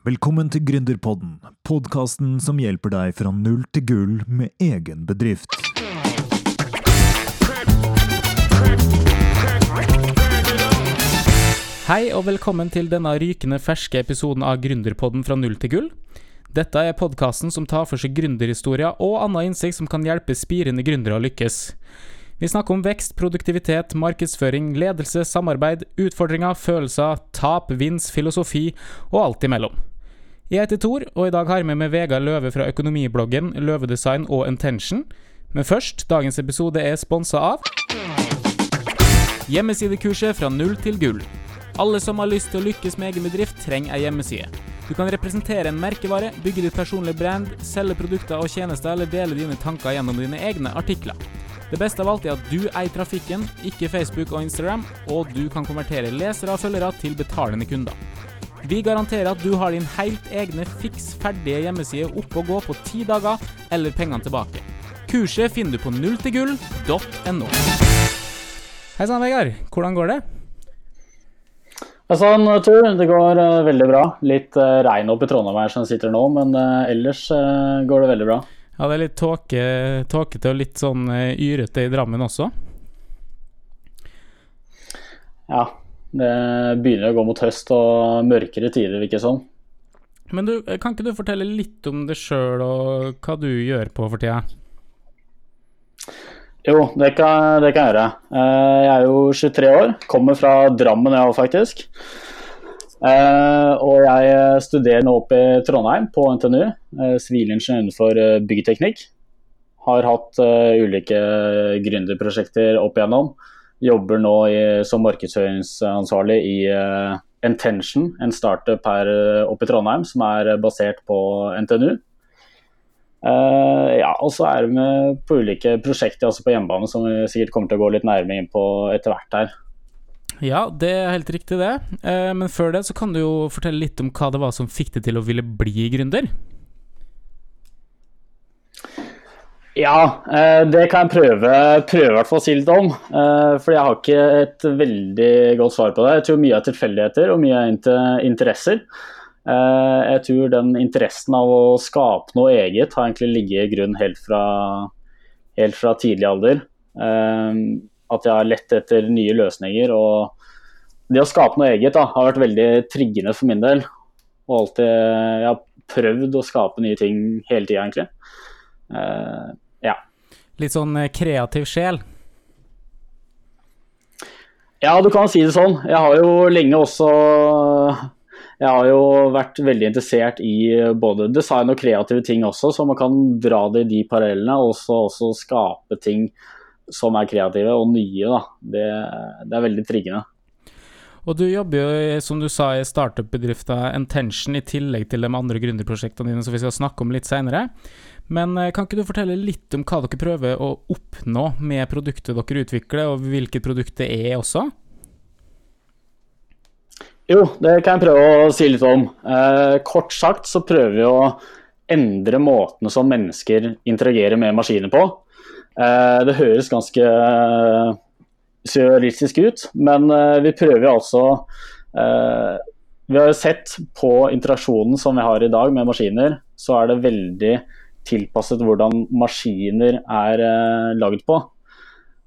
Velkommen til Gründerpodden, podkasten som hjelper deg fra null til gull med egen bedrift. Hei og velkommen til denne rykende ferske episoden av Gründerpodden fra null til gull. Dette er podkasten som tar for seg gründerhistorier og annen innsikt som kan hjelpe spirende gründere å lykkes. Vi snakker om vekst, produktivitet, markedsføring, ledelse, samarbeid, utfordringer, følelser, tap, vins, filosofi og alt imellom. Jeg heter Tor, og i dag har jeg med meg Vegard Løve fra økonomibloggen Løvedesign og Intention. Men først, dagens episode er sponsa av Hjemmesidekurset fra null til gull. Alle som har lyst til å lykkes med egen bedrift, trenger ei hjemmeside. Du kan representere en merkevare, bygge ditt personlige brand, selge produkter og tjenester eller dele dine tanker gjennom dine egne artikler. Det beste av alt er at du eier trafikken, ikke Facebook og Instagram, og du kan konvertere lesere og følgere til betalende kunder. Vi garanterer at du har din helt egne fiks ferdige hjemmeside oppe og gå på ti dager, eller pengene tilbake. Kurset finner du på nulltilgull.no. Hei sann, Vegard. Hvordan går det? Sånn, Tor. Det går uh, veldig bra. Litt uh, regn oppe i Trondheim her som sitter nå, men uh, ellers går det veldig bra. Ja, det er litt tåke, tåkete og litt sånn yrete i Drammen også? Ja. Det begynner å gå mot høst og mørkere tider, virker det sånn. Men du, kan ikke du fortelle litt om det sjøl og hva du gjør på for tida? Jo, det kan, det kan, jeg gjøre. Jeg er jo 23 år, kommer fra Drammen jeg òg, faktisk. Og jeg studerer nå oppe i Trondheim, på NTNU. Sivilingeniør innenfor byggteknikk. Har hatt ulike gründerprosjekter opp igjennom. Jobber nå i, som markedsføringsansvarlig i uh, Intention, en startup her oppe i Trondheim som er basert på NTNU. Uh, ja, og så er vi med på ulike prosjekter altså på hjemmebane som vi sikkert kommer til å gå litt nærmere inn på etter hvert her. Ja, det er helt riktig det. Uh, men før det så kan du jo fortelle litt om hva det var som fikk deg til å ville bli gründer? Ja, det kan jeg prøve, prøve å si litt om. For jeg har ikke et veldig godt svar på det. Jeg tror mye er tilfeldigheter og mye er interesser. Jeg tror den interessen av å skape noe eget har egentlig ligget i grunn helt fra, helt fra tidlig alder. At jeg har lett etter nye løsninger. Og det å skape noe eget da, har vært veldig triggende for min del. Og alltid, jeg har prøvd å skape nye ting hele tida, egentlig. Litt sånn kreativ sjel? Ja, du kan si det sånn. Jeg har jo lenge også Jeg har jo vært veldig interessert i både design og kreative ting også, så man kan dra det i de parallellene og også skape ting som er kreative og nye. Da. Det, det er veldig triggende. Og du jobber jo, som du sa, i startup-bedrifta Intention i tillegg til de andre gründerprosjektene dine som vi skal snakke om litt seinere. Men kan ikke du fortelle litt om hva dere prøver å oppnå med produktet dere utvikler, og hvilket produkt det er også? Jo, det kan jeg prøve å si litt om. Eh, kort sagt så prøver vi å endre måtene som mennesker interagerer med maskiner på. Eh, det høres ganske surrealistisk ut, men vi prøver altså Vi har jo sett på interaksjonen som vi har i dag med maskiner, så er det veldig tilpasset hvordan maskiner er lagd på.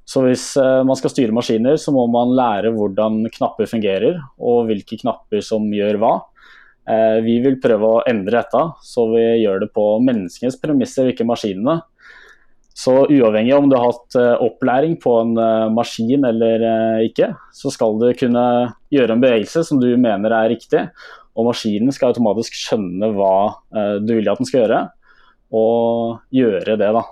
Så hvis man skal styre maskiner, så må man lære hvordan knapper fungerer, og hvilke knapper som gjør hva. Vi vil prøve å endre dette, så vi gjør det på menneskenes premisser, ikke maskinene. Så uavhengig om du har hatt opplæring på en maskin eller ikke, så skal du kunne gjøre en bevegelse som du mener er riktig, og maskinen skal automatisk skjønne hva du vil at den skal gjøre, og gjøre det, da.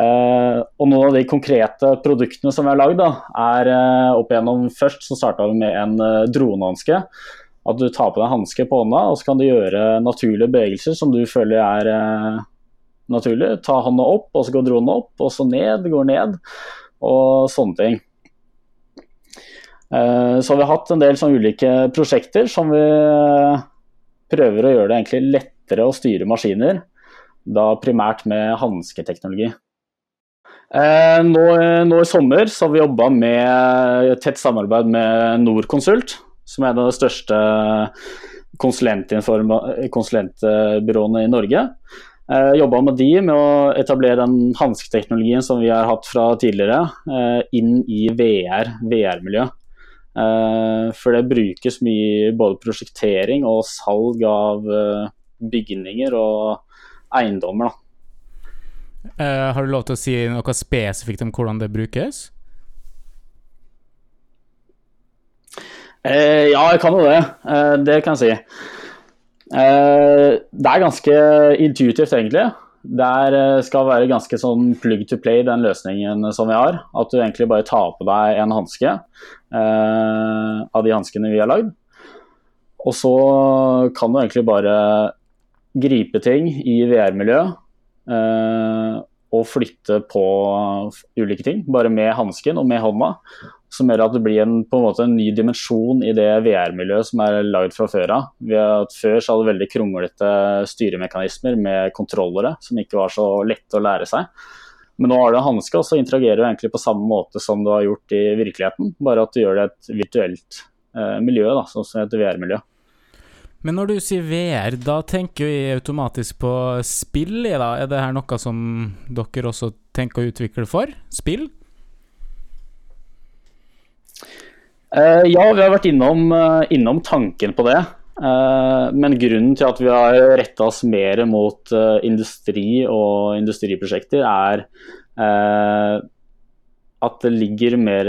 og noen av de konkrete produktene som vi har lagd, er opp igjennom Først så starta vi med en dronehanske. At du tar på deg hanske på hånda, og så kan du gjøre naturlige bevegelser som du føler er naturlig. Ta hånda opp, og så går dronen opp, og så ned, går ned, og sånne ting. Så har vi hatt en del sånne ulike prosjekter som vi prøver å gjøre det egentlig lettere å styre maskiner. Da primært med hansketeknologi. Nå, nå, i sommer så har vi jobba med tett samarbeid med Norconsult, som er en av de største konsulentbyråene i Norge. Uh, Jobba med de med å etablere den hansketeknologien som vi har hatt fra tidligere, eh, inn i VR, VR-miljø. Eh, for det brukes mye både prosjektering og salg av eh, bygninger og eiendommer. Uh, har du lov til å si noe spesifikt om hvordan det brukes? ja, jeg kan jo det. det kan jeg si. Det er ganske intuitivt, egentlig. Det skal være ganske sånn plug to play, den løsningen som vi har. At du egentlig bare tar på deg en hanske av de hanskene vi har lagd. Og så kan du egentlig bare gripe ting i VR-miljø eh, og flytte på ulike ting, bare med hansken og med hånda. Som gjør at det blir en, på en, måte, en ny dimensjon i det VR-miljøet som er lagd fra før av. Før så hadde veldig kronglete styremekanismer med kontrollere som ikke var så lette å lære seg. Men nå har du en hanske, og så interagerer du egentlig på samme måte som du har gjort i virkeligheten. Bare at du gjør det et virtuelt eh, miljø, da, sånn som heter VR-miljø. Men når du sier VR, da tenker vi automatisk på spill da? Er det her noe som dere også tenker å utvikle for? Spill? Uh, ja, vi har vært innom, uh, innom tanken på det. Uh, men grunnen til at vi har retta oss mer mot industri og industriprosjekter, er at det ligger mer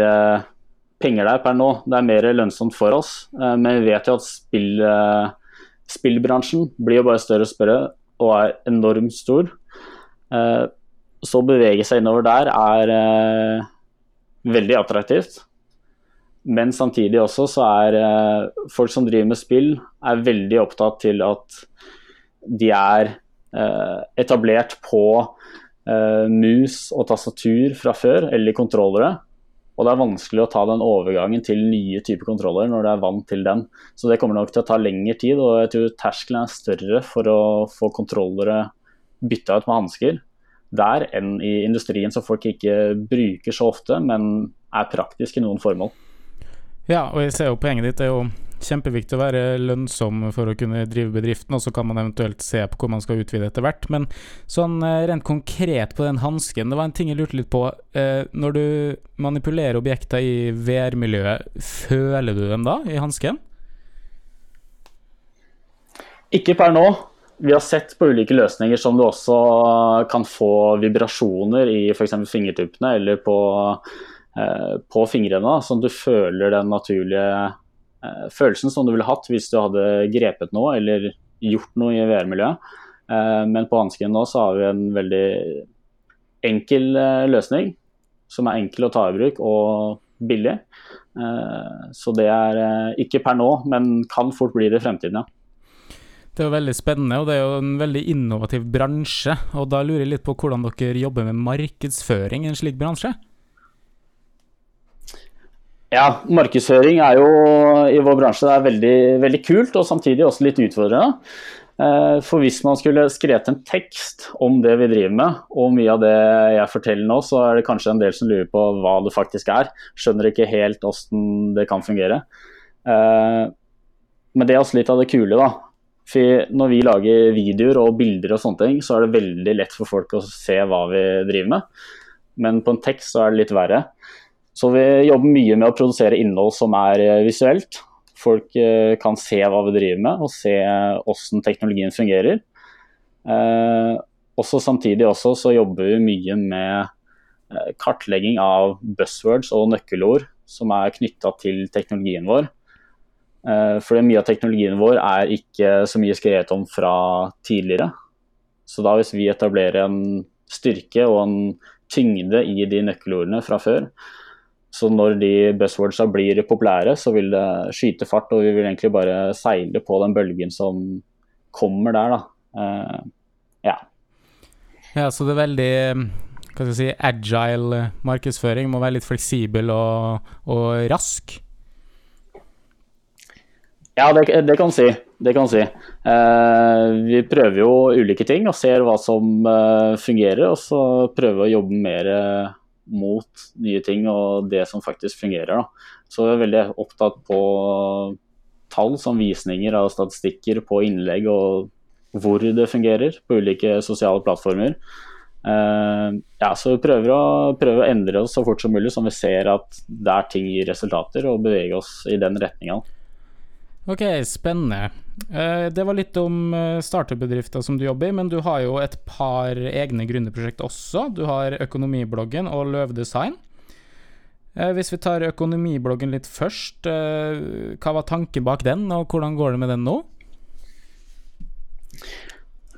penger der per nå. Det er mer lønnsomt for oss. men vi vet jo at spill spillbransjen blir jo bare større og større og er enormt stor. Eh, så å bevege seg innover der er eh, veldig attraktivt. Men samtidig også så er eh, folk som driver med spill, er veldig opptatt til at de er etablert på mus og tastatur fra før, eller kontrollere. Og det er vanskelig å ta den overgangen til nye typer kontroller når du er vant til den. Så det kommer nok til å ta lengre tid, og jeg tror terskelen er større for å få kontrollere bytta ut med hansker der enn i industrien, som folk ikke bruker så ofte, men er praktisk i noen formål. Ja, og jeg ser jo poenget ditt er jo kjempeviktig å være lønnsom for å kunne drive bedriften, og så kan man eventuelt se på hvor man skal utvide etter hvert. Men sånn eh, rent konkret på den hansken, det var en ting jeg lurte litt på. Eh, når du manipulerer objekter i VR-miljøet, føler du dem da i hansken? Ikke per nå. Vi har sett på ulike løsninger som du også kan få vibrasjoner i f.eks. fingertuppene eller på, på fingrene, sånn at du føler den naturlige Eh, følelsen som du ville hatt hvis du hadde grepet noe eller gjort noe i VR-miljøet. Eh, men på hansken nå så har vi en veldig enkel eh, løsning, som er enkel å ta i bruk og billig. Så det er ikke per nå, men kan fort bli det i fremtiden, ja. Det er jo veldig spennende, og det er jo en veldig innovativ bransje. Og da lurer jeg litt på hvordan dere jobber med markedsføring i en slik bransje? Ja, markedsføring er jo i vår bransje er veldig, veldig kult, og samtidig også litt utfordrende. Eh, for hvis man skulle skrevet en tekst om det vi driver med, og mye av det jeg forteller nå, så er det kanskje en del som lurer på hva det faktisk er. Skjønner ikke helt hvordan det kan fungere. Eh, men det er også litt av det kule, da. For når vi lager videoer og bilder og sånne ting, så er det veldig lett for folk å se hva vi driver med. Men på en tekst så er det litt verre. Så vi jobber mye med å produsere innhold som er eh, visuelt. Folk eh, kan se hva vi driver med, og se hvordan teknologien fungerer. Eh, også Samtidig også så jobber vi mye med kartlegging av buzzwords og nøkkelord som er knytta til teknologien vår. For mye av teknologien vår er ikke så mye skrevet om fra tidligere. Så da hvis vi etablerer en styrke og en tyngde i de nøkkelordene fra før, så når de buzzwordsa blir populære, så vil det skyte fart, og vi vil egentlig bare seile på den bølgen som kommer der, da. Uh, ja. Ja, så det er veldig hva skal jeg si, agile markedsføring. Må være litt fleksibel og, og rask. Ja, det, det kan si. Det kan si. Uh, vi prøver jo ulike ting og ser hva som uh, fungerer, og så prøver vi å jobbe mer mot nye ting og det som faktisk fungerer. Da. Så jeg er veldig opptatt på tall som visninger av statistikker på innlegg og hvor det fungerer på ulike sosiale plattformer. Uh, ja, så vi prøver å, prøver å, endre oss så fort som mulig, så vi ser at der ting gir resultater, og bevege oss i den retninga. Ok, spennende. Uh, det var litt om uh, starterbedrifter som du jobber i, men du har jo et par egne gründerprosjekt også. Du har Økonomibloggen og Løvdesign. Hvis vi tar økonomibloggen litt først, hva var tanken bak den, og hvordan går det med den nå?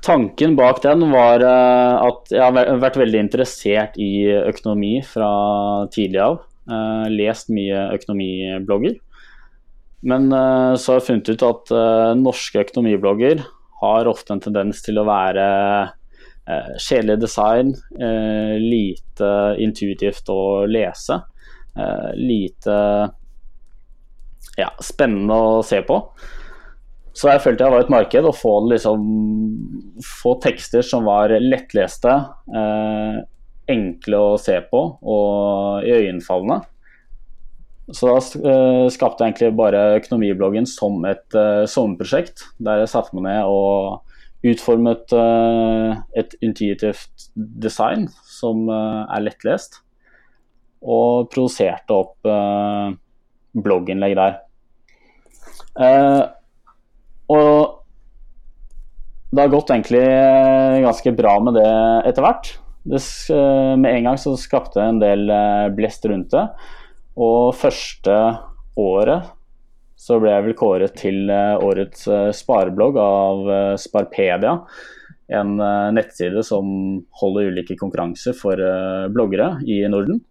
Tanken bak den var eh, at jeg har vært veldig interessert i økonomi fra tidlig av. Eh, lest mye økonomiblogger. Men eh, så har jeg funnet ut at norske økonomiblogger har ofte en tendens til å være kjedelig design, lite intuitivt å lese. Lite ja, spennende å se på. Så jeg følte jeg var et marked å få, liksom, få tekster som var lettleste, eh, enkle å se på og iøynefallende. Så da eh, skapte jeg egentlig bare økonomibloggen som et uh, sommerprosjekt, der jeg satte meg ned og utformet uh, et intuitivt design som uh, er lettlest, og produserte opp uh, blogginnlegg der. Og det har gått egentlig ganske bra med det etter hvert. Med en gang så skapte jeg en del blest rundt det. Og første året så ble jeg vel kåret til årets spareblogg av Sparpedia. En nettside som holder ulike konkurranser for bloggere i Norden.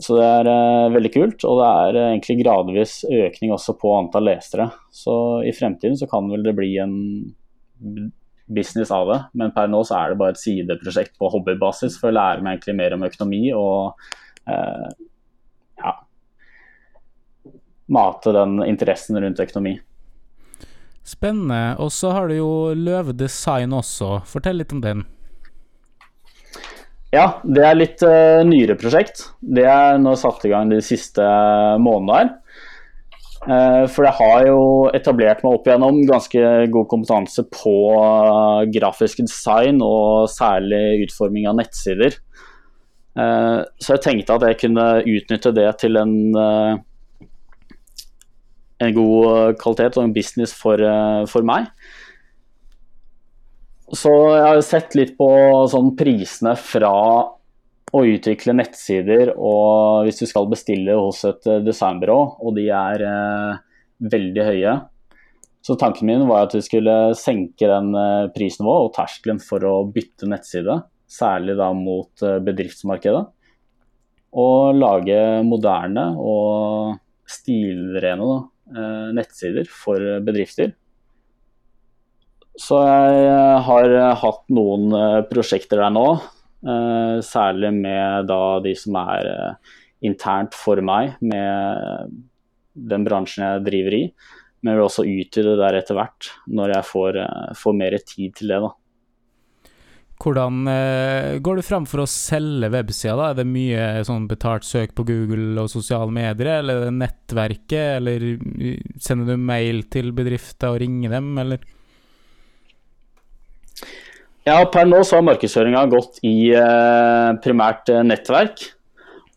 Så det er veldig kult, og det er egentlig gradvis økning også på antall lesere. Så i fremtiden så kan vel det bli en business av det, men per nå så er det bare et sideprosjekt på hobbybasis for å lære meg egentlig mer om økonomi og ja mate den interessen rundt økonomi. Spennende. Og så har du jo Løve Design også. Fortell litt om den. Ja, det er litt uh, nyere prosjekt. Det er nå satt i gang de siste månedene. Uh, for jeg har jo etablert meg opp igjennom ganske god kompetanse på uh, grafisk design og særlig utforming av nettsider. så jeg tenkte at jeg kunne utnytte det til en, en god kvalitet og en business for, for meg. Så jeg har sett litt på sånn prisene fra å utvikle nettsider og hvis du skal bestille hos et eh, designbyrå, og de er eh, veldig høye. Så tanken min var at vi skulle senke den eh, prisnivået og terskelen for å bytte nettside, særlig da mot eh, bedriftsmarkedet. Og lage moderne og stilrene eh, nettsider for bedrifter så jeg eh, har eh, hatt noen eh, prosjekter der nå. Særlig med da de som er internt for meg, med den bransjen jeg driver i. Men jeg vil også utvide der etter hvert, når jeg får, får mer tid til det. da. Hvordan eh, går du fram for å selge websida? da? Er det mye sånn betalt søk på Google og sosiale medier, eller er det nettverket, eller sender du mail til bedrifter og ringer dem, eller? Ja, per nå så har markedsføringa gått i eh, primært eh, nettverk.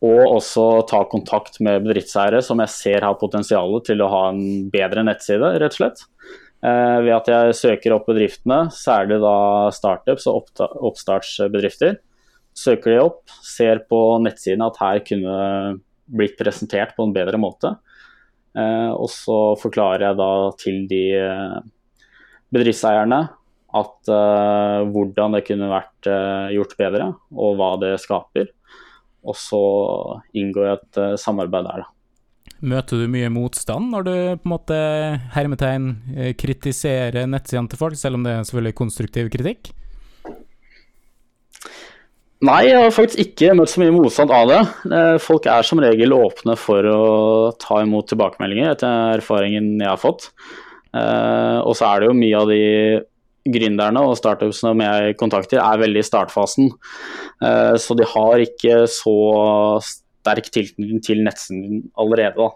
Og også ta kontakt med bedriftseiere som jeg ser har potensial til å ha en bedre nettside, rett og slett. Eh, ved at jeg søker opp bedriftene, særlig da startups og oppstartsbedrifter. Søker de opp, ser på nettsiden at her kunne blitt presentert på en bedre måte. Eh, og så forklarer jeg da til de eh, bedriftseierne at uh, hvordan det kunne vært uh, gjort bedre, og hva det skaper. Og så inngår jeg et uh, samarbeid der, da. Møter du mye motstand når du på en måte hermetegn kritiserer nettsidene til folk, selv om det er selvfølgelig konstruktiv kritikk? Nei, jeg har faktisk ikke møtt så mye motstand av det. Folk er som regel åpne for å ta imot tilbakemeldinger, etter erfaringen jeg har fått. Og så er det jo mye av de gründerne og startupsene jeg kontakter, er veldig i startfasen. Eh, så de har ikke så sterk tilknytning til nettsiden allerede.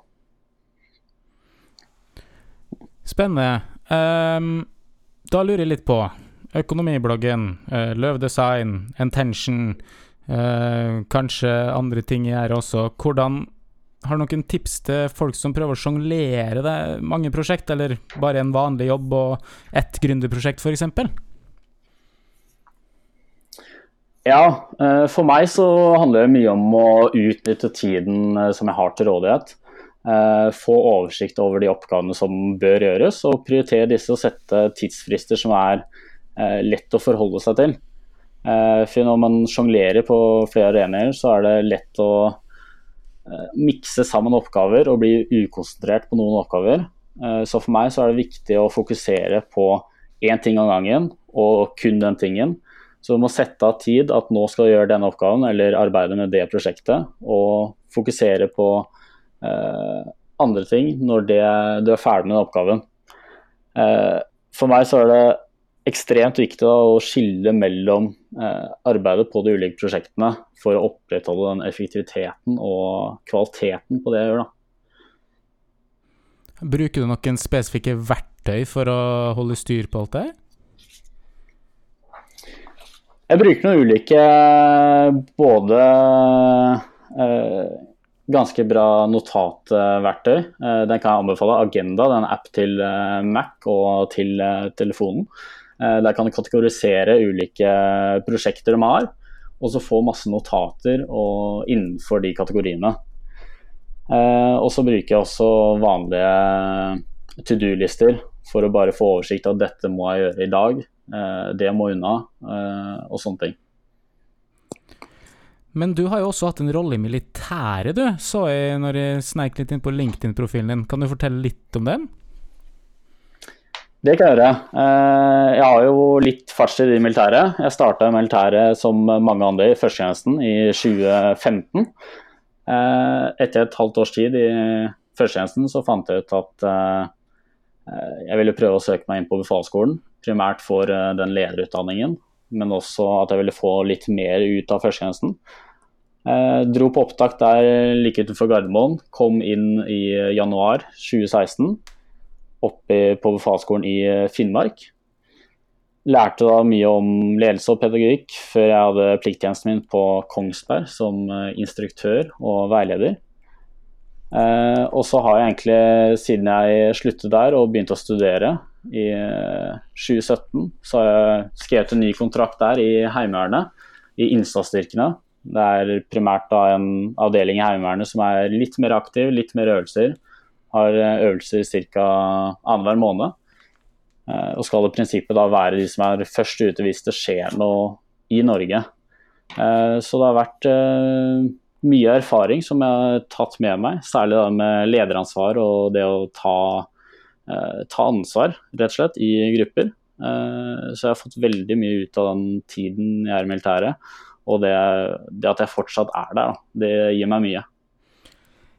Spennende. Um, da lurer jeg litt på økonomibloggen, uh, Løv Design, Intention, uh, kanskje andre ting jeg gjør også. Hvordan har du noen tips til folk som prøver å sjonglere mange prosjekt, eller bare en vanlig jobb og ett gründerprosjekt, f.eks.? Ja, for meg så handler det mye om å utnytte tiden som jeg har til rådighet. Eh, få oversikt over de oppgavene som bør gjøres, og prioritere disse og sette tidsfrister som er eh, lett å forholde seg til. Eh, for når man sjonglerer på flere arenaer, så er det lett å mikse sammen oppgaver og bli ukonsentrert på noen oppgaver. Så for meg så er det viktig å fokusere på én ting av gangen, og kun den tingen. Så du må sette av tid at nå skal du gjøre denne oppgaven eller arbeide med det prosjektet, og fokusere på Eh, andre ting når det, du er ferdig med den oppgaven. Eh, for meg så er det ekstremt viktig å skille mellom eh, arbeidet på de ulike prosjektene for å opprettholde den effektiviteten og kvaliteten på det jeg gjør. Da. Bruker du noen spesifikke verktøy for å holde styr på alt det? Jeg bruker noen ulike både eh, ganske bra notatverktøy. Eh, den kan jeg anbefale. Agenda, det er en app til eh, Mac og til eh, telefonen. Der kan du kategorisere ulike prosjekter de har, og så få masse notater innenfor de kategoriene. Og så bruker jeg også vanlige to do-lister for å bare få oversikt av dette må jeg gjøre i dag, det må unna, og sånne ting. Men du har jo også hatt en rolle i militæret, du, så jeg når jeg sneik litt inn på LinkedIn-profilen din. Kan du fortelle litt om den? Det kan jeg gjøre. Eh, jeg har jo litt fartstid i militæret. Jeg starta i militæret som mange andre i førstegangstjenesten i 2015. Eh, etter et halvt års tid i førstegangstjenesten så fant jeg ut at eh, jeg ville prøve å søke meg inn på befalsskolen. Primært for den lederutdanningen, men også at jeg ville få litt mer ut av førstegangstjenesten. Eh, dro på opptak der like utenfor Gardermoen. Kom inn i januar 2016. Oppe på befalsskolen i eh, Finnmark. Lærte da mye om ledelse og pedagogikk før jeg hadde plikttjenesten min på Kongsberg som eh, instruktør og veileder. Eh, og så har jeg egentlig, siden jeg sluttet der og begynte å studere i 2017, eh, så har jeg skrevet en ny kontrakt der i Heimevernet, i innsatsstyrkene. Det er primært da en avdeling i Heimevernet som er litt mer aktiv, litt mer øvelser. Har eh, øvelser ca. annenhver måned. Eh, og skal i prinsippet da være de som er først ute hvis det skjer noe i Norge. Så det har vært mye erfaring som jeg har tatt med meg, særlig da med lederansvar og det å ta, ta ansvar, rett og slett, i grupper. Så jeg har fått veldig mye ut av den tiden jeg er i militæret. Og det, det, at jeg fortsatt er der, det gir meg mye.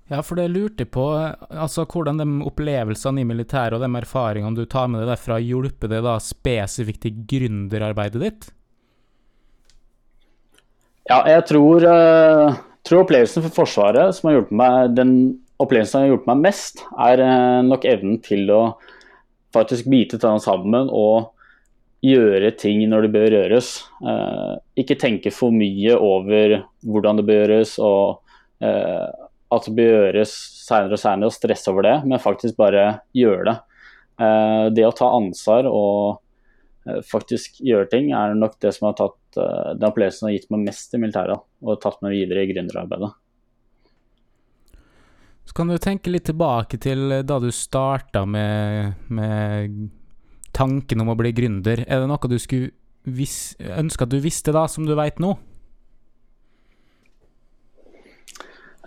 Ja, for det lurte jeg på, altså hvordan de opplevelsene i militæret og de erfaringene du tar med deg derfra, hjelper det da spesifikt i gründerarbeidet ditt? Ja, jeg tror, tror, opplevelsen for Forsvaret som har hjulpet meg, den opplevelsen som har hjulpet meg mest, er uh, nok evnen til å faktisk bite tennene sammen og gjøre ting når det bør gjøres. Eh, ikke tenke for mye over hvordan det bør gjøres og eh, at det bør gjøres seinere og seinere og stresse over det, men faktisk bare gjøre det. Eh, det å ta ansvar og eh, faktisk gjøre ting er nok det som har tatt eh, den opplevelsen har gitt meg mest i militæret og tatt meg videre i gründerarbeidet. Så kan du tenke litt tilbake til da du starta med, med tanken om å bli gründer, er det noe du skulle ønske at du visste da, som du veit nå?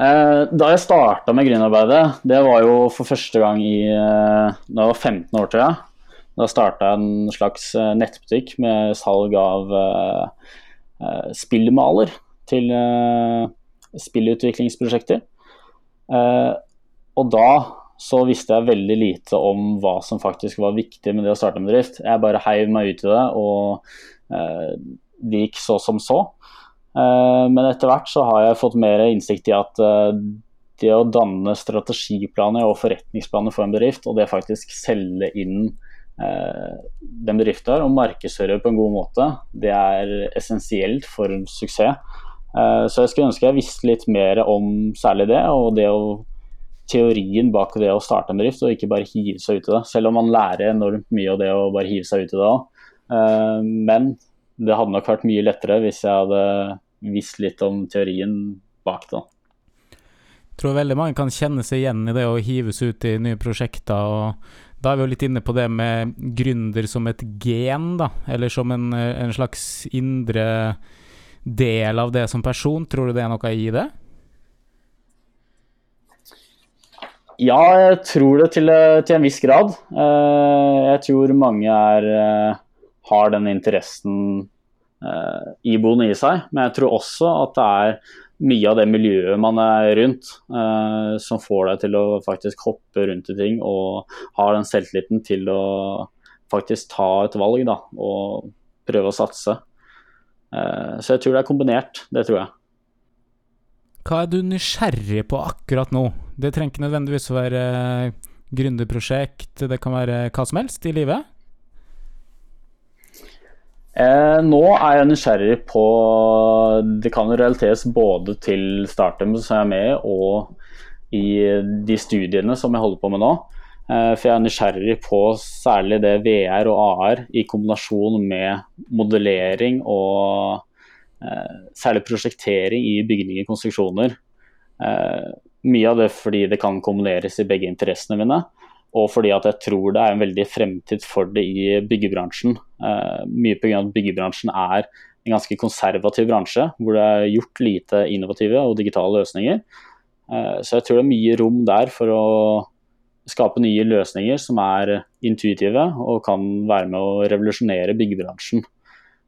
Eh, da jeg starta med gründerarbeidet, det var jo for første gang i eh, Da var 15 år, tror jeg. Da starta jeg en slags eh, nettbutikk med salg av spillmaler til spillutviklingsprosjekter. Og da så visste jeg veldig lite om hva som faktisk var viktig med det å starte en bedrift. Jeg bare heiv meg ut i det, og eh, det gikk så som så. Eh, men etter hvert så har jeg fått mer innsikt i at eh, viktig å danne strategiplaner og forretningsplaner for en bedrift, og det faktisk selge inn eh, den bedriften og markedsføre på en god måte. Det er essensielt for suksess. Eh, så jeg skulle ønske jeg visste litt mer om særlig det, og det å teorien bak det å starte en bedrift, og ikke bare hive seg ut i det. Selv om man lærer enormt mye av det å bare hive seg ut i det òg. Men det hadde nok vært mye lettere hvis jeg hadde visst litt om teorien bak det. Jeg tror veldig mange kan kjenne seg igjen i det å hives ut i nye prosjekter. og Da er vi jo litt inne på det med gründer som et gen, da, eller som en, en slags indre del av det som person. Tror du det er noe i det? Ja, jeg tror det til, til en viss grad. Eh, jeg tror mange er, eh, har den interessen eh, iboende i seg. Men jeg tror også at det er mye av det miljøet man er rundt, som får deg til å faktisk hoppe rundt i ting og har den selvtilliten til å faktisk ta et valg da, og prøve å satse. Så jeg tror det er kombinert, det tror jeg. Hva er du nysgjerrig på akkurat nå? Det trenger ikke nødvendigvis å være gründerprosjekt, det kan være hva som helst i livet? Eh, nå er jeg nysgjerrig på Det kan jo realiteres både til startup som jeg er med i, og i de studiene som jeg holder på med nå. Eh, for jeg er nysgjerrig på særlig det VR og AR i kombinasjon med modellering og Eh, særlig prosjektering i bygninger og konstruksjoner. Eh, mye av det fordi det kan kombineres i begge interessene mine, og fordi at jeg tror det er en veldig fremtid for det i byggebransjen. Eh, mye pga. at byggebransjen er en ganske konservativ bransje, hvor det er gjort lite innovative og digitale løsninger. Så jeg tror det er mye rom der for å skape nye løsninger som er intuitive og kan være med å revolusjonere byggebransjen.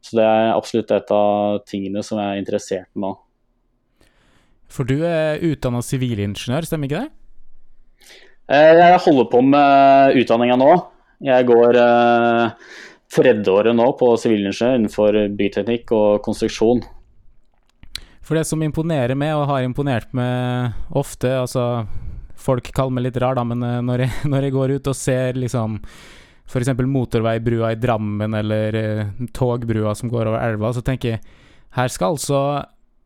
Så det er absolutt et av tingene som jeg er interessert i nå. For du er utdanna sivilingeniør, stemmer ikke det? Eh, jeg holder på med utdanninga nå. Jeg går eh, tredjeåret nå på sivilingeniør innenfor byteknikk og konstruksjon. For det som imponerer meg, og har imponert meg ofte, altså Folk kaller meg litt rar, da, men eh, når jeg, når jeg går ut og ser liksom f.eks. motorveibrua i Drammen eller eh, togbrua som går over elva, så tenker jeg her skal altså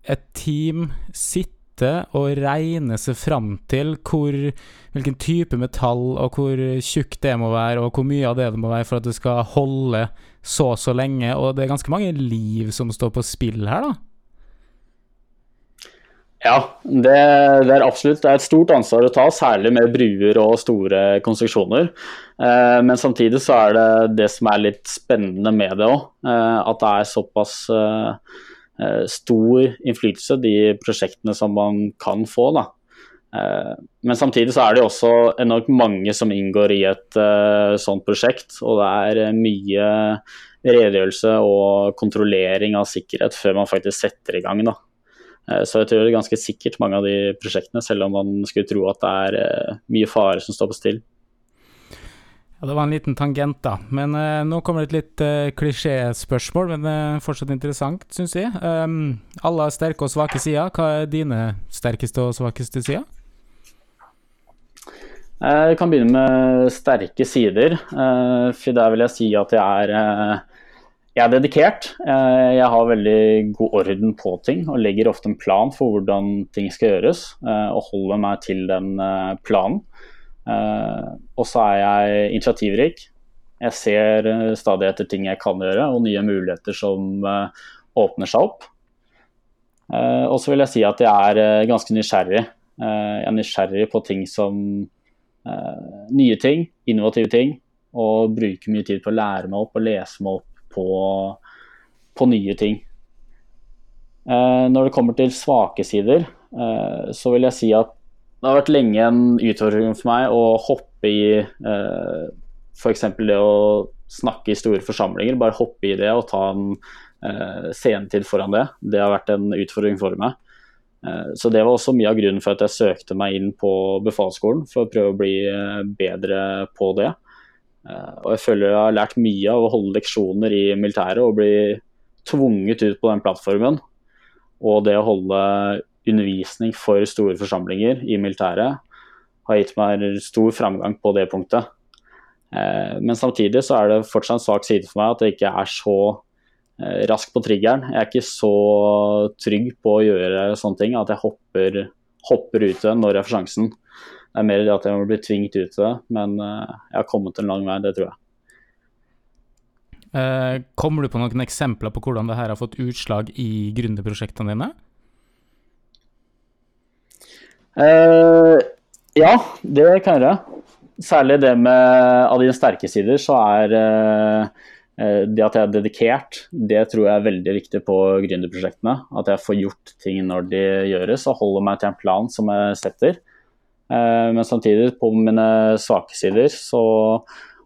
et team sitte og regne seg fram til hvor, hvilken type metall og hvor tjukt det må være, og hvor mye av det det må være for at det skal holde så så lenge. Og det er ganske mange liv som står på spill her, da. Ja, det, det, er absolutt det er et stort ansvar å ta, særlig med bruer og store konstruksjoner. Eh, men samtidig så er det det som er litt spennende med det òg. Eh, at det er såpass eh, eh, stor innflytelse, de prosjektene som man kan få. da. Eh, men samtidig så er det også enormt mange som inngår i et uh, sånt prosjekt. Og det er mye redegjørelse og kontrollering av sikkerhet før man faktisk setter i gang. da. Eh, så jeg tror det er ganske sikkert mange av de prosjektene, selv om man skulle tro at det er eh, mye fare som står på still. Ja, Det var en liten tangent, da. Men uh, nå kommer det et litt uh, klisjéspørsmål, men uh, fortsatt interessant, syns jeg. Um, alle har sterke og svake sider. Hva er dine sterkeste og svakeste sider? Jeg kan begynne med sterke sider. For der vil jeg si at jeg er jeg er dedikert. Eh, jeg har veldig god orden på ting og legger ofte en plan for hvordan ting skal gjøres. Eh, og holder meg til den eh, planen. Og så er jeg initiativrik. Jeg ser stadig etter ting jeg kan gjøre og nye muligheter som åpner seg opp. Og så vil jeg si at jeg er ganske nysgjerrig. Jeg er nysgjerrig på ting som nye ting, innovative ting. Og bruker mye tid på å lære meg opp og lese meg opp på, på nye ting. Eh, når det kommer til svake sider, eh, så vil jeg si at det har vært lenge en utfordring for meg å hoppe i eh, f.eks. det å snakke i store forsamlinger. Bare hoppe i det og ta en scenetid foran det. Det har vært en utfordring for meg. Så det var også mye av grunnen for at jeg søkte meg inn på befalsskolen, for å prøve å bli bedre på det. Eh, og jeg føler jeg har lært mye av å holde leksjoner i militæret og bli tvunget ut på den plattformen. Og det å holde undervisning for store forsamlinger i militæret har gitt meg stor framgang på det punktet. Eh, men samtidig så er det fortsatt en svak side for meg at jeg ikke er så eh, rask på triggeren. Jeg er ikke så trygg på å gjøre sånne ting at jeg hopper, hopper ut når jeg får sjansen. Det er mer det at jeg må bli tvingt ut til det, men eh, jeg har kommet en lang vei, det tror jeg. kommer du på noen eksempler på hvordan det her har fått utslag i gründerprosjektene dine? Uh, ja, det kan jeg gjøre. Særlig det med av dine sterke sider, så er uh, det at jeg er dedikert, det tror jeg er veldig viktig på gründerprosjektene. At jeg får gjort ting når de gjøres og holder meg til en plan som jeg setter. Uh, men samtidig, på mine svake sider, så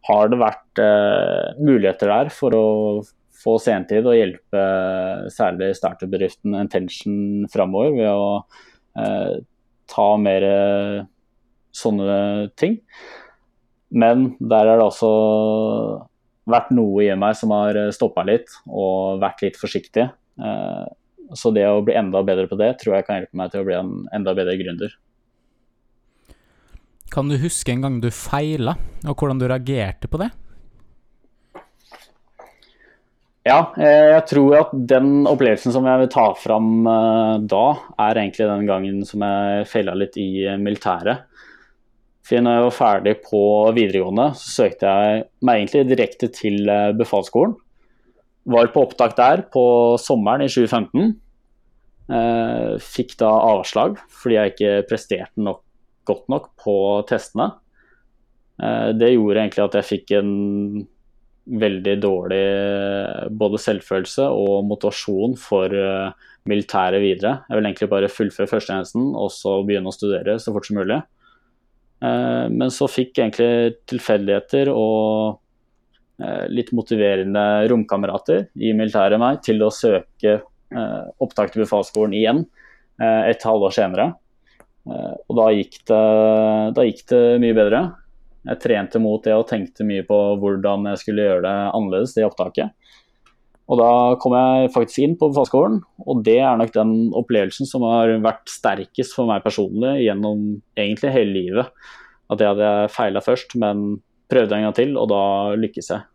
har det vært muligheter der for å få sentid og hjelpe særlig startup-bedriften Intention framover ved å ta mer sånne ting. Men der har det også vært noe i meg som har stoppa litt og vært litt forsiktig. Eh, så det å bli enda bedre på det, tror jeg kan hjelpe meg til å bli en enda bedre gründer. Kan du huske en gang du feila, og hvordan du reagerte på det? Ja, eh, jeg tror at den opplevelsen som jeg vil ta fram eh, da, er egentlig den gangen som jeg feila litt i militæret. For når jeg var ferdig på videregående, så søkte jeg meg egentlig direkte til eh, befalsskolen. Var på opptak der på sommeren i 2015. Fikk da avslag fordi jeg ikke presterte nok, godt nok på testene. Det gjorde egentlig at jeg fikk en veldig dårlig både selvfølelse og motivasjon for uh, militæret videre. Jeg vil egentlig bare fullføre førstetjenesten og så begynne å studere så fort som mulig. Men så fikk egentlig tilfeldigheter og litt motiverende romkamerater i militæret meg til å søke opptak til befalsskolen igjen et halvår senere. Og da gikk, det, da gikk det mye bedre. Jeg trente mot det og tenkte mye på hvordan jeg skulle gjøre det annerledes, det opptaket. Og da kom jeg faktisk inn på fagskolen, og det er nok den opplevelsen som har vært sterkest for meg personlig gjennom egentlig hele livet. At jeg hadde feila først, men prøvde en gang til, og da lykkes jeg.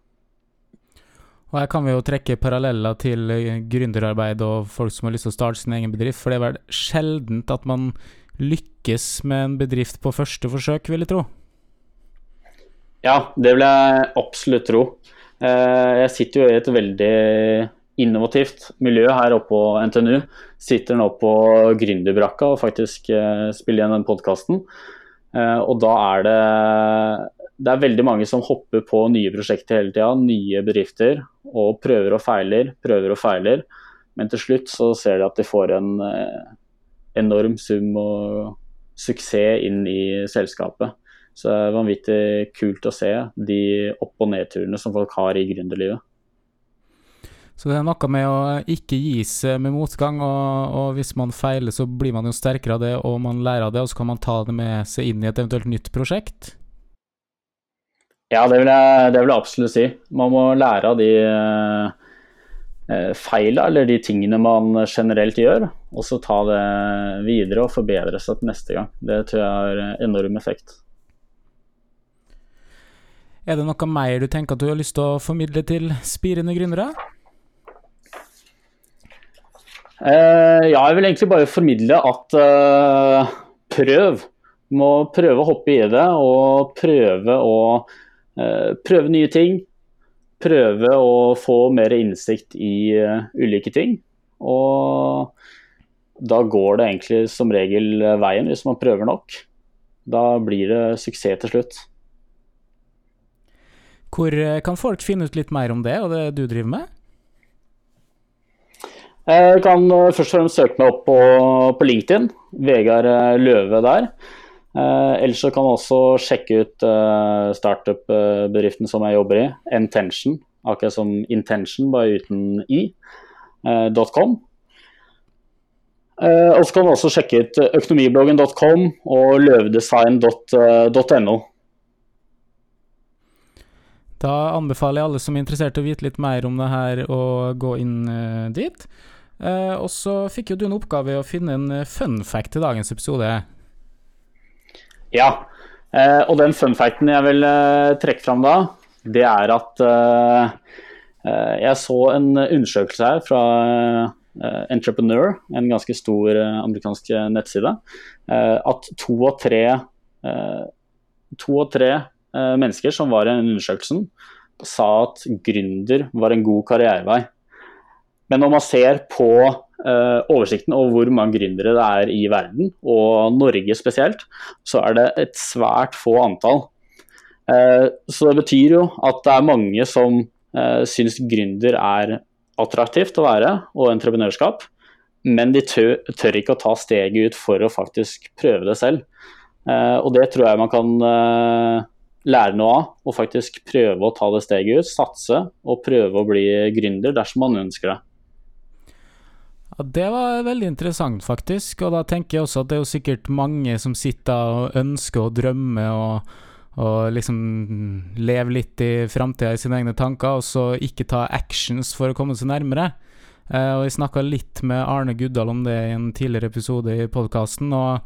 Og Her kan vi jo trekke paralleller til gründerarbeid og folk som har lyst til å starte sin egen bedrift, for det er vel sjeldent at man lykkes med en bedrift på første forsøk, vil jeg tro? Ja, det vil jeg absolutt tro. Eh, jeg sitter jo i et veldig innovativt miljø her oppe på NTNU. Sitter nå på gründerbrakka og faktisk eh, spiller igjen den podkasten. Eh, og da er det det er veldig mange som hopper på nye prosjekter hele tida, nye bedrifter, og prøver og feiler, prøver og feiler. Men til slutt så ser de at de får en enorm sum og suksess inn i selskapet. Så det er vanvittig kult å se de opp- og nedturene som folk har i gründerlivet. Så det er noe med å ikke gi seg med motgang, og, og, hvis man feiler, så blir man jo sterkere av det, og man lærer av det, og så kan man ta det med seg inn i et eventuelt nytt prosjekt? Ja, det vil jeg, det vil jeg absolutt si. Man må lære av de eh, feila, eller de tingene man generelt gjør, og så ta det videre og forbedre seg til neste gang. Det tror jeg har enorm effekt. Er det noe mer du tenker at du har lyst til å formidle til spirende gründere? Uh, ja, jeg vil egentlig bare formidle at uh, prøv. Må prøve å hoppe i det og prøve å uh, prøve nye ting. Prøve å få mer innsikt i ulike ting. Og da går det egentlig som regel veien hvis man prøver nok. Da blir det suksess til slutt. Hvor eh, kan folk finne ut litt mer om det og det du driver med? Jeg kan eh, først og fremst søke meg opp på, på LinkedIn. Vegard eh, Løve der. Eh, ellers så kan man også sjekke ut eh, startup-bedriften som jeg jobber i, Intention. Akkurat som Intention, bare uten i. Eh, .com. og så kan man også sjekke ut økonomibloggen.com og løvedesign.no. Da anbefaler jeg alle som er interessert i å vite litt mer om det her, å gå inn uh, dit. Og så fikk jo du en oppgave i å finne en fun fact til dagens episode. Ja, eh, og den fun facten jeg vil eh, trekke fram da, det er at eh, jeg så en undersøkelse her fra Entrepreneur, en ganske stor amerikansk nettside, at to av tre, to av tre mennesker som var i den undersøkelsen, sa at gründer var en god karrierevei. Men når man ser på eh, oversikten over hvor mange gründere det er i verden, og Norge spesielt, så er det et svært få antall. Eh, så det betyr jo at det er mange som uh, syns gründer er attraktivt å være, og entreprenørskap, men de tør, ikke å ta steget ut for å faktisk prøve det selv. Eh, og det tror jeg man kan eh, lære noe av, og faktisk prøve å ta det steget ut, satse og prøve å bli gründer dersom man ønsker det. Ja, Det var veldig interessant, faktisk. Og da tenker jeg også at det er jo sikkert mange som sitter og ønsker og drømmer og, og liksom lever litt i framtida i sine egne tanker, og så ikke ta actions for å komme seg nærmere. Eh, og jeg snakka litt med Arne Guddal om det i en tidligere episode i podkasten, og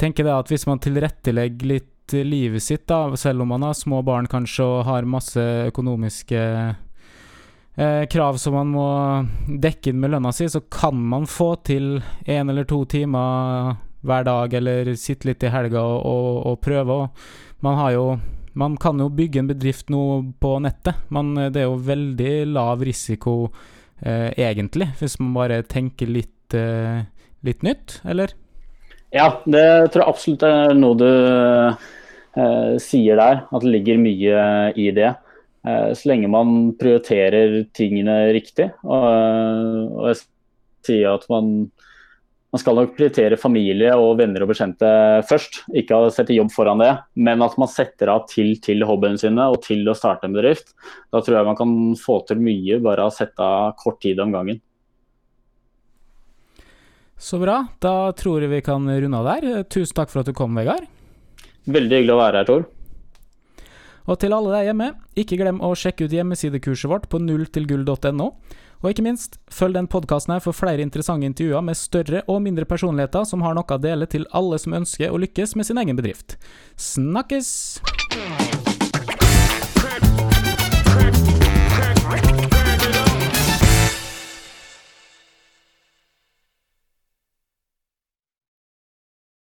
tenker det at hvis man tilrettelegger litt livet sitt, da, selv om man har små barn kanskje og har masse økonomiske eh, krav som man må dekke inn med lønna si, så kan man få til én eller to timer hver dag, eller sitte litt i helga og, og, og prøve. Og man har jo Man kan jo bygge en bedrift nå på nettet, men det er jo veldig lav risiko eh, egentlig, hvis man bare tenker litt, eh, litt nytt, eller? Ja, det tror jeg absolutt er noe du eh, sier der, at det ligger mye i det. Eh, så lenge man prioriterer tingene riktig. Og, jeg sier at man, man skal nok prioritere familie og venner og bekjente først. Ikke sette jobb foran det, men at man setter av til til hobbyene sine og til å starte en bedrift. Da tror jeg man kan få til mye bare å sette av kort tid om gangen. Så bra. Da tror jeg vi kan runde av der. Tusen takk for at du kom, Vegard. Veldig hyggelig å være her, Tor. Og til alle der hjemme, ikke glem å sjekke ut hjemmesidekurset vårt på nulltilgull.no. Og ikke minst, følg den podkasten her for flere interessante intervjuer med større og mindre personligheter som har noe å dele til alle som ønsker å lykkes med sin egen bedrift. Snakkes!